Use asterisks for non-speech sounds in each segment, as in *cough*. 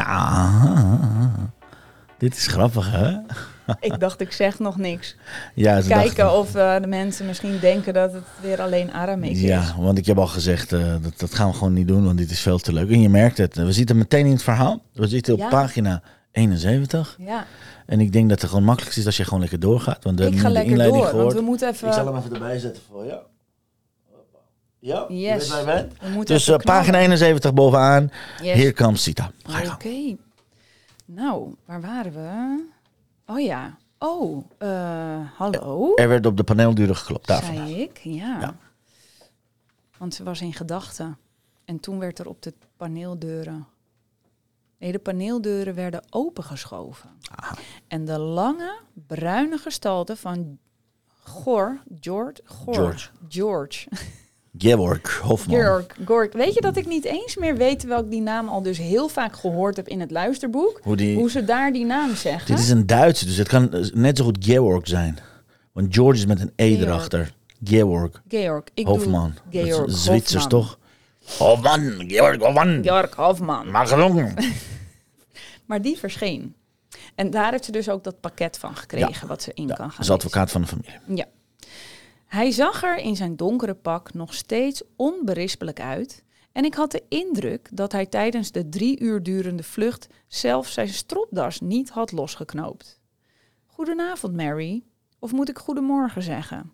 Ja, dit is grappig hè? Ik dacht, ik zeg nog niks. Ja, ze Kijken dachten- of eh, de mensen misschien denken dat het weer alleen Aramex is. Ja, want ik heb al gezegd, eh, dat, dat gaan we gewoon niet doen, want dit is veel te leuk. En je merkt het, we zitten meteen in het verhaal. We zitten op Ja. pagina 71. Ja, En ik denk dat het gewoon makkelijkst is als je gewoon lekker doorgaat. Want we ik ga de lekker door, want we moeten even... Ik zal hem even erbij zetten voor je. Ja, je weet je Dus eh, pagina knallen. 71 bovenaan. Yes. Here comes Sita. Ga je Oké. Nou, waar waren we? Oh ja. Oh, eh, hallo, Er werd op de paneeldeuren geklopt. Daar vandaag. zei ik. Ja. Ja. Want ze was in gedachten. En toen werd er op de paneeldeuren... Nee, de paneeldeuren werden opengeschoven. Aha. En de lange, bruine gestalte van Gor, George, Gor, George. George, Georg Hofman. Georg, Gork. Weet je dat ik niet eens meer weet welk ik die naam al dus heel vaak gehoord heb in het luisterboek? Hoe die, Hoe ze daar die naam zeggen. dit is een Duits, dus het kan eh, net zo goed Georg zijn. Want George is met een E erachter. Georg Georg. Ik Hofman. Georg Zwitsers Hofman. toch? Hofman, Georg Hofman. Georg Hofman. Maar. *laughs* Maar die verscheen. En daar heeft ze dus ook dat pakket van gekregen wat ze in kan gaan is advocaat van de familie. Ja. Hij zag er in zijn donkere pak nog steeds onberispelijk uit. En ik had de indruk dat hij tijdens de drie uur durende vlucht zelfs zijn stropdas niet had losgeknoopt. Goedenavond, Mary. Of moet ik goedemorgen zeggen?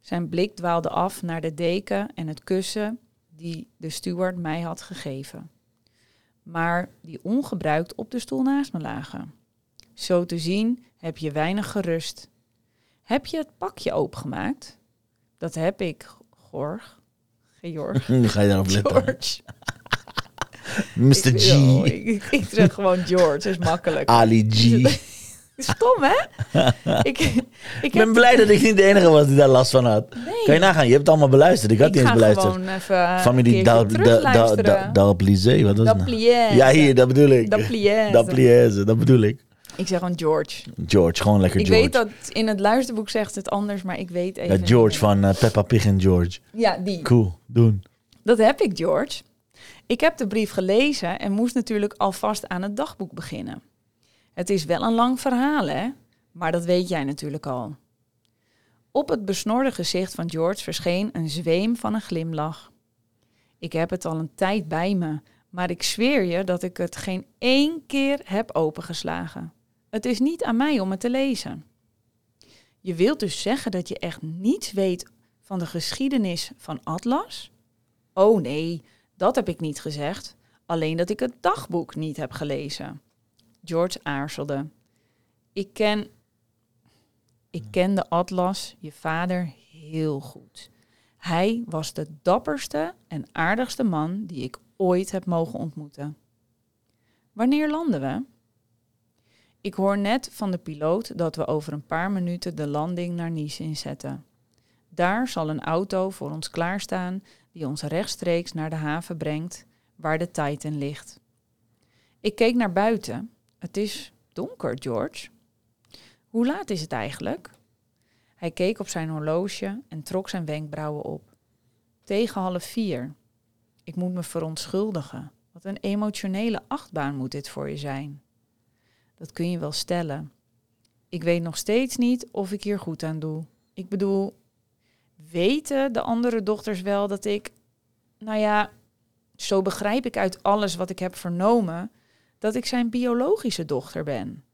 Zijn blik dwaalde af naar de deken en het kussen die de steward mij had gegeven. Maar die ongebruikt op de stoel naast me lagen. Zo te zien heb je weinig gerust. Heb je het pakje opengemaakt? Dat heb ik, Gorg. Georg. *laughs* Nu ga je daarop letten. George. *laughs* Mr. G. ik, ik zeg gewoon George, is makkelijk. Ali G. *laughs* Stom, hè? ik, ik, ben blij dat ik niet de enige was die daar last van had. Nee. Kan je nagaan, je hebt het allemaal beluisterd. Ik had niet eens ga beluisterd. gewoon even Familie een Dal- keertje Da- Da- terugluisteren. Da- Dalplize, wat was? Daplière. Ja, hier, dat bedoel ik. Daplière, dat bedoel ik. Ik zeg gewoon George. George, gewoon lekker Ik George. weet dat in het luisterboek zegt het anders, maar ik weet even... Ja, George van eh, Peppa Pig en George. Ja, die. Cool, doen. Dat heb ik, George. Ik heb de brief gelezen en moest natuurlijk alvast aan het dagboek beginnen. Het is wel een lang verhaal, hè? Maar dat weet jij natuurlijk al. Op het besnorde gezicht van George verscheen een zweem van een glimlach. Ik heb het al een tijd bij me, maar ik zweer je dat ik het geen één keer heb opengeslagen. Het is niet aan mij om het te lezen. Je wilt dus zeggen dat je echt niets weet van de geschiedenis van Atlas? Oh nee, dat heb ik niet gezegd. Alleen dat ik het dagboek niet heb gelezen. George aarzelde. Ik ken. Ik ken de Atlas, je vader, heel goed. Hij was de dapperste en aardigste man die ik ooit heb mogen ontmoeten. Wanneer landen we? Ik hoor net van de piloot dat we over een paar minuten de landing naar Nice inzetten. Daar zal een auto voor ons klaarstaan die ons rechtstreeks naar de haven brengt waar de Titan ligt. Ik keek naar buiten. Het is donker, George. Hoe laat is het eigenlijk? Hij keek op zijn horloge en trok zijn wenkbrauwen op. Tegen half vier. Ik moet me verontschuldigen. Wat een emotionele achtbaan moet dit voor je zijn. Dat kun je wel stellen. Ik weet nog steeds niet of ik hier goed aan doe. Ik bedoel, weten de andere dochters wel dat ik, nou ja, zo begrijp ik uit alles wat ik heb vernomen, dat ik zijn biologische dochter ben.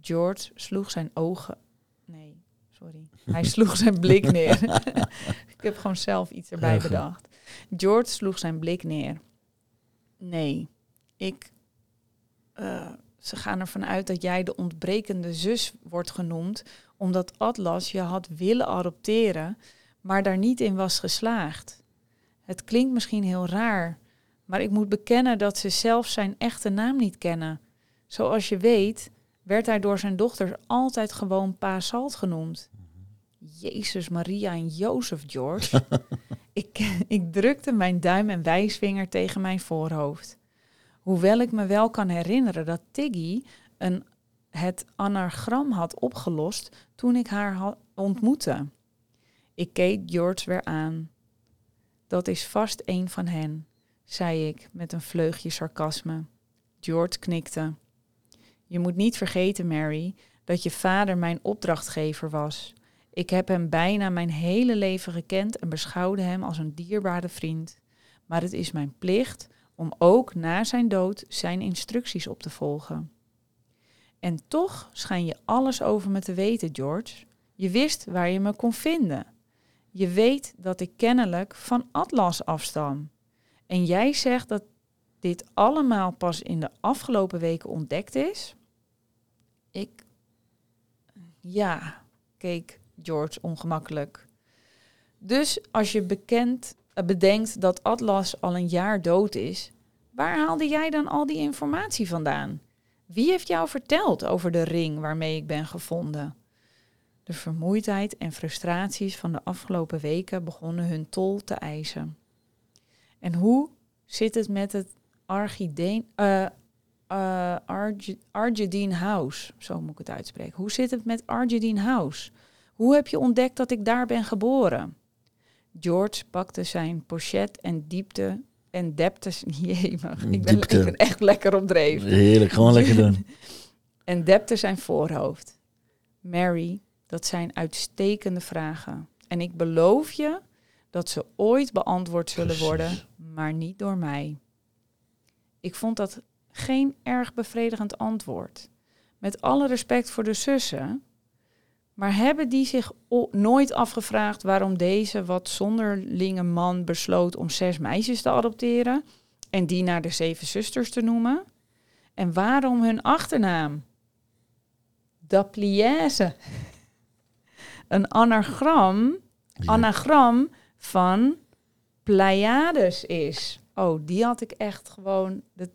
George sloeg zijn ogen. Nee, sorry. Hij *laughs* sloeg zijn blik neer. *laughs* ik heb gewoon zelf iets erbij bedacht. George sloeg zijn blik neer. Nee, ik. eh, ze gaan ervan uit dat jij de ontbrekende zus wordt genoemd, omdat Atlas je had willen adopteren, maar daar niet in was geslaagd. Het klinkt misschien heel raar, maar ik moet bekennen dat ze zelfs zijn echte naam niet kennen. Zoals je weet, werd hij door zijn dochters altijd gewoon Pa Salt genoemd. Jezus, Maria en Jozef, George. *laughs* ik, ik drukte mijn duim en wijsvinger tegen mijn voorhoofd. Hoewel ik me wel kan herinneren dat Tiggy een, het anagram had opgelost toen ik haar ha- ontmoette. Ik keek George weer aan. Dat is vast een van hen, zei ik met een vleugje sarcasme. George knikte. Je moet niet vergeten, Mary, dat je vader mijn opdrachtgever was. Ik heb hem bijna mijn hele leven gekend en beschouwde hem als een dierbare vriend. Maar het is mijn plicht om ook na zijn dood zijn instructies op te volgen. En toch schijn je alles over me te weten, George. Je wist waar je me kon vinden. Je weet dat ik kennelijk van Atlas afstam. En jij zegt dat dit allemaal pas in de afgelopen weken ontdekt is? Ik. Ja, keek George ongemakkelijk. Dus als je bekend, bedenkt dat Atlas al een jaar dood is, waar haalde jij dan al die informatie vandaan? Wie heeft jou verteld over de ring waarmee ik ben gevonden? De vermoeidheid en frustraties van de afgelopen weken begonnen hun tol te eisen. En hoe zit het met het Argideen, eh, eh, Arge- Argedine House? Zo moet ik het uitspreken. Hoe zit het met Argedine House? Hoe heb je ontdekt dat ik daar ben geboren? George pakte zijn pochet en diepte en depte... *laughs* Jemig, ik ben, ik ben echt lekker op dreef Heerlijk, gewoon lekker *laughs* doen. en depte zijn voorhoofd. Mary, dat zijn uitstekende vragen. En ik beloof je dat ze ooit beantwoord zullen Precies. worden, maar niet door mij. Ik vond dat geen erg bevredigend antwoord. Met alle respect voor de zussen. Maar hebben die zich nooit afgevraagd waarom deze wat zonderlinge man besloot om zes meisjes te adopteren en die naar de zeven zusters te noemen? En waarom hun achternaam? Dapliaise. *laughs* Een anagram, anagram van Pleiades is. Oh, die had ik echt gewoon. Dat,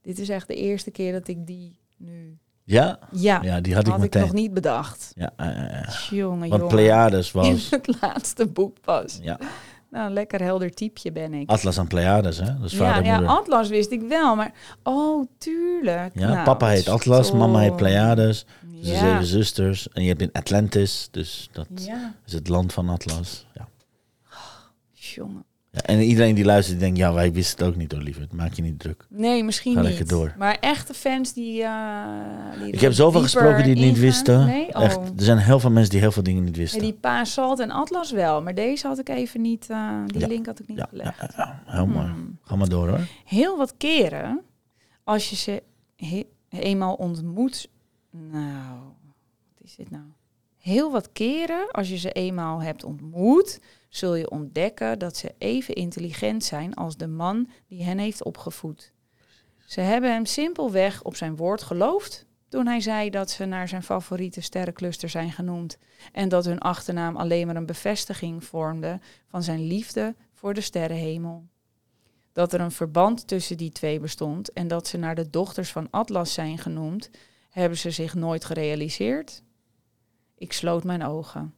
dit is echt de eerste keer dat ik die nu. Ja? Ja, Ja, die had ik had ik meteen. nog niet bedacht. Ja, ja, ja, ja. Jongen, Want jongen. Pleiades In was... het laatste boek pas. Ja, Nou, lekker helder typeje ben ik. Atlas en Pleiades, hè? Ja, vader ja, moeder. Atlas wist ik wel, maar... Oh, tuurlijk. Ja, Nou, papa heet Atlas, mama heet oh. Pleiades. De Ja. zeven zusters. En je hebt in Atlantis, dus dat Ja, is het land van Atlas. Ja. jongen. En iedereen die luistert, denkt, ja, wij wisten het ook niet hoor, lieverd. Maak je niet druk. Nee, misschien Ga niet. lekker door. Maar echte fans die... eh, die Ik heb zoveel gesproken die het niet wisten. Nee? Oh. Echt, er zijn heel veel mensen die heel veel dingen niet wisten. die Pa Salt en Atlas wel, maar deze had ik even niet... eh, die Ja. link had ik niet Ja, gelegd. ja, heel mooi. Hmm. Ga maar door hoor. Heel wat keren, als je ze eenmaal ontmoet... Nou, wat is dit nou? Heel wat keren, als je ze eenmaal hebt ontmoet, zul je ontdekken dat ze even intelligent zijn als de man die hen heeft opgevoed. Ze hebben hem simpelweg op zijn woord geloofd toen hij zei dat ze naar zijn favoriete sterrencluster zijn genoemd en dat hun achternaam alleen maar een bevestiging vormde van zijn liefde voor de sterrenhemel. Dat er een verband tussen die twee bestond en dat ze naar de dochters van Atlas zijn genoemd, hebben ze zich nooit gerealiseerd. Ik sloot mijn ogen.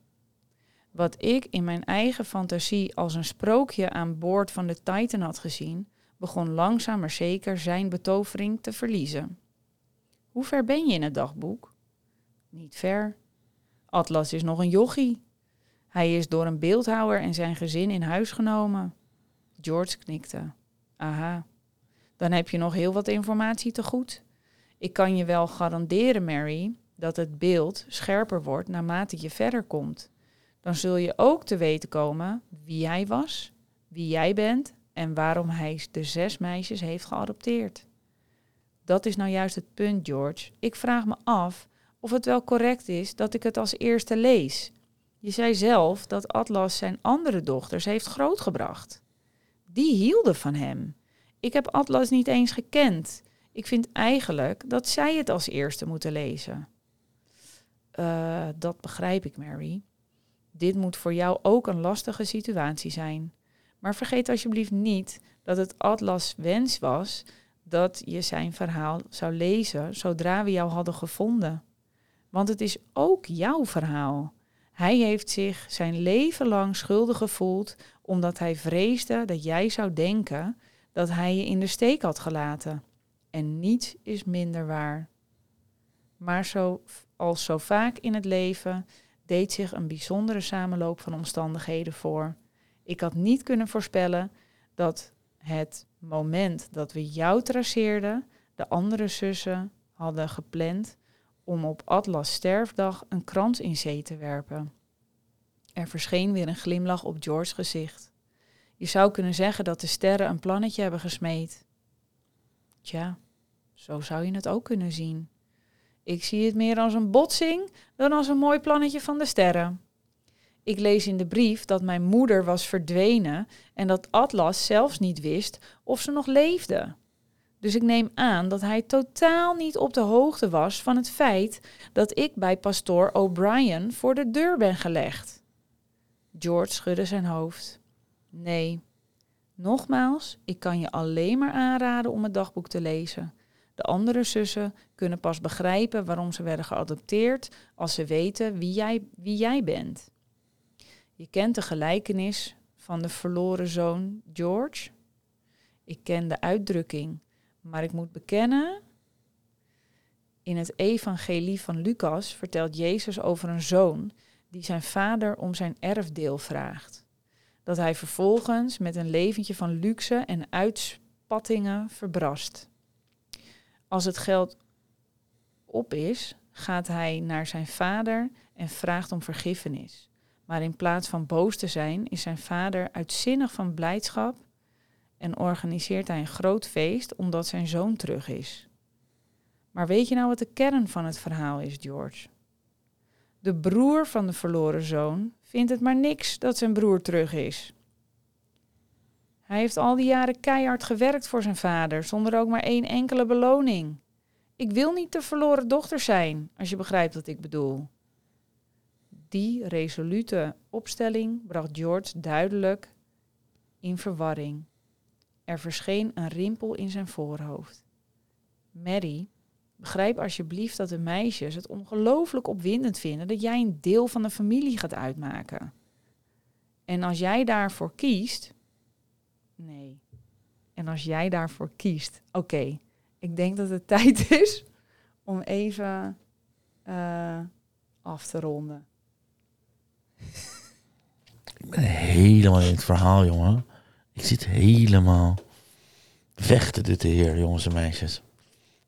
Wat ik in mijn eigen fantasie als een sprookje aan boord van de Titan had gezien, begon langzaam maar zeker zijn betovering te verliezen. Hoe ver ben je in het dagboek? Niet ver. Atlas is nog een jochie. Hij is door een beeldhouwer en zijn gezin in huis genomen. George knikte. Aha. Dan heb je nog heel wat informatie te goed. Ik kan je wel garanderen, Mary, dat het beeld scherper wordt naarmate je verder komt. Dan zul je ook te weten komen wie hij was, wie jij bent en waarom hij de zes meisjes heeft geadopteerd. Dat is nou juist het punt, George. Ik vraag me af of het wel correct is dat ik het als eerste lees. Je zei zelf dat Atlas zijn andere dochters heeft grootgebracht. Die hielden van hem. Ik heb Atlas niet eens gekend. Ik vind eigenlijk dat zij het als eerste moeten lezen. Eh, dat begrijp ik, Mary. Dit moet voor jou ook een lastige situatie zijn. Maar vergeet alsjeblieft niet dat het Atlas wens was dat je zijn verhaal zou lezen zodra we jou hadden gevonden. Want het is ook jouw verhaal. Hij heeft zich zijn leven lang schuldig gevoeld omdat hij vreesde dat jij zou denken dat hij je in de steek had gelaten. En niets is minder waar. Maar zo, als zo vaak in het leven deed zich een bijzondere samenloop van omstandigheden voor. Ik had niet kunnen voorspellen dat het moment dat we jou traceerden, de andere zussen hadden gepland om op Atlas sterfdag een krans in zee te werpen. Er verscheen weer een glimlach op George's gezicht. Je zou kunnen zeggen dat de sterren een plannetje hebben gesmeed. Tja, zo zou je het ook kunnen zien. Ik zie het meer als een botsing dan als een mooi plannetje van de sterren. Ik lees in de brief dat mijn moeder was verdwenen en dat Atlas zelfs niet wist of ze nog leefde. Dus ik neem aan dat hij totaal niet op de hoogte was van het feit dat ik bij pastoor O'Brien voor de deur ben gelegd. George schudde zijn hoofd. Nee. Nogmaals, ik kan je alleen maar aanraden om het dagboek te lezen. De andere zussen kunnen pas begrijpen waarom ze werden geadopteerd als ze weten wie jij, wie jij bent. Je kent de gelijkenis van de verloren zoon George. Ik ken de uitdrukking, maar ik moet bekennen. In het evangelie van Lucas vertelt Jezus over een zoon die zijn vader om zijn erfdeel vraagt. Dat hij vervolgens met een leventje van luxe en uitspattingen verbrast. Als het geld op is, gaat hij naar zijn vader en vraagt om vergiffenis. Maar in plaats van boos te zijn, is zijn vader uitzinnig van blijdschap en organiseert hij een groot feest omdat zijn zoon terug is. Maar weet je nou wat de kern van het verhaal is, George? De broer van de verloren zoon vindt het maar niks dat zijn broer terug is. Hij heeft al die jaren keihard gewerkt voor zijn vader, zonder ook maar één enkele beloning. Ik wil niet de verloren dochter zijn, als je begrijpt wat ik bedoel. Die resolute opstelling bracht George duidelijk in verwarring. Er verscheen een rimpel in zijn voorhoofd. Mary, begrijp alsjeblieft dat de meisjes het ongelooflijk opwindend vinden dat jij een deel van de familie gaat uitmaken. En als jij daarvoor kiest. Nee. En als jij daarvoor kiest. Oké, ik denk dat het *laughs* tijd is om even uh, af te ronden. Ik ben helemaal in het verhaal, jongen. Ik zit helemaal weg te dit heer, jongens en meisjes.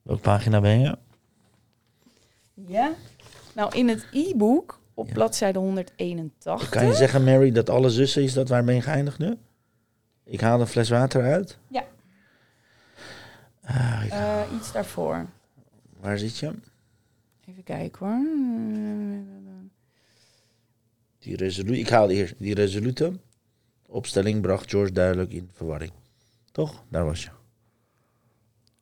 Welke pagina ben je? Ja, nou in het e-book op Ja. bladzijde 181. Kan je zeggen, Mary, dat alle zussen is dat waar ben je geëindigd nu? Ik haal een fles water uit. Ja. Ah, ik- Eh, iets daarvoor. waar zit je? Even kijken hoor. Die resolu ik haal eerst die resolute opstelling bracht George duidelijk in verwarring. Toch? Daar was je.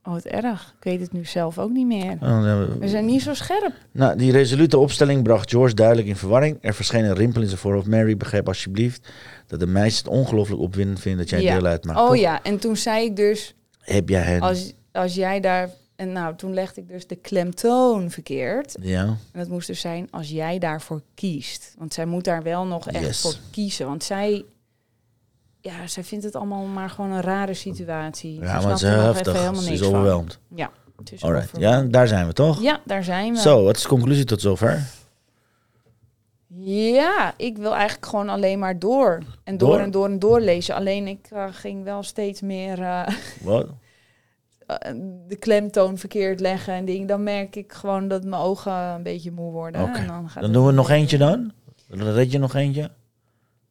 Oh, wat erg. Ik weet het nu zelf ook niet meer. Oh, we- We zijn niet zo scherp. Nou, die resolute opstelling bracht George duidelijk in verwarring. Er verscheen een rimpel in zijn voorhoofd. Mary, begrijp alsjeblieft dat de meisjes het ongelooflijk opwindend vinden dat jij Ja. deel uitmaakt. Oh toch? ja, en toen zei ik dus, Heb jij hen? als, als jij daar... En nou, toen legde ik dus de klemtoon verkeerd. Ja. En dat moest dus zijn als jij daarvoor kiest. Want zij moet daar wel nog echt Yes. voor kiezen. Want zij... Ja, zij vindt het allemaal maar gewoon een rare situatie. Ja, maar het is er heftig. Ze is overweldigd. Ja, het is Alright. Ja, daar zijn we toch? Ja, daar zijn we. Zo, wat is de conclusie tot zover? Ja, ik wil eigenlijk gewoon alleen maar door. En door, Door? en door en door lezen. Alleen ik eh, ging wel steeds meer eh, *laughs* Wat? de klemtoon verkeerd leggen en dingen. Dan merk ik gewoon dat mijn ogen een beetje moe worden. Oké. En dan gaat Dan doen we nog eentje dan? Dan red je nog eentje?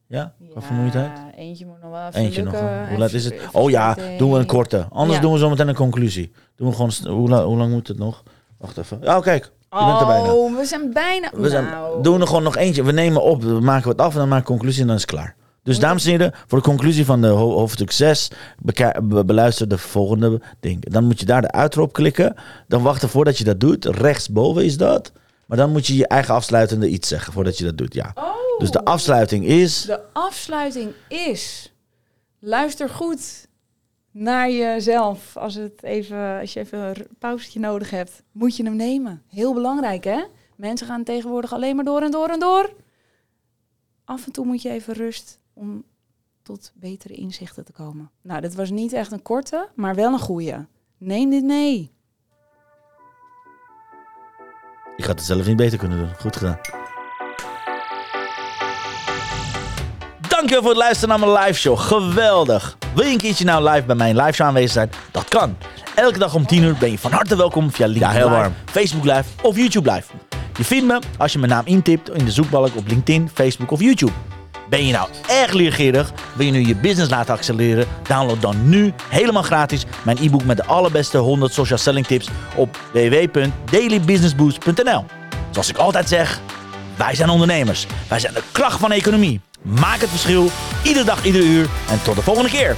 Ja? Qua Ja, vermoeidheid? eentje moet nog wel even Eentje nog. wel. Hoe laat is het? Oh ja, doen we een korte. Anders Ja. doen we zo meteen een conclusie. Doen we gewoon... Hoe, la- hoe lang moet het nog? Wacht even. Oh, kijk. Je bent er bijna. Oh, we zijn bijna. We zijn, nou, doen we er gewoon nog eentje. We nemen op, we maken wat af en dan maken we een conclusie en dan is het klaar. Dus dames en heren, voor de conclusie van de ho- hoofdstuk 6, beka- be- beluister de volgende ding. Dan moet je daar de uitro op klikken. Dan wachten voordat je dat doet. Rechtsboven is dat. Maar dan moet je je eigen afsluitende iets zeggen voordat je dat doet, ja. Oh, Dus de afsluiting is... de afsluiting is luister goed naar jezelf. Als, het even, als je even een pauzetje nodig hebt, moet je hem nemen. Heel belangrijk, hè? Mensen gaan tegenwoordig alleen maar door en door en door. Af en toe moet je even rust om tot betere inzichten te komen. Nou, dit was niet echt een korte, maar wel een goede. Neem dit mee. Ik had het zelf niet beter kunnen doen. Goed gedaan. Dankjewel voor het luisteren naar mijn live show. Geweldig. Wil je een keertje nou live bij mijn live show aanwezig zijn? Dat kan. Elke dag om 10 uur ben je van harte welkom via LinkedIn heel Live, warm. Facebook Live of YouTube Live. Je vindt me als je mijn naam intipt in de zoekbalk op LinkedIn, Facebook of YouTube. Ben je nou erg leergierig? Wil je nu je business laten accelereren? Download dan nu helemaal gratis mijn e-book met de allerbeste 100 social selling tips op www.dailybusinessboost.nl. Zoals ik altijd zeg, wij zijn ondernemers. Wij zijn de kracht van de economie. Maak het verschil, iedere dag, iedere uur. En tot de volgende keer.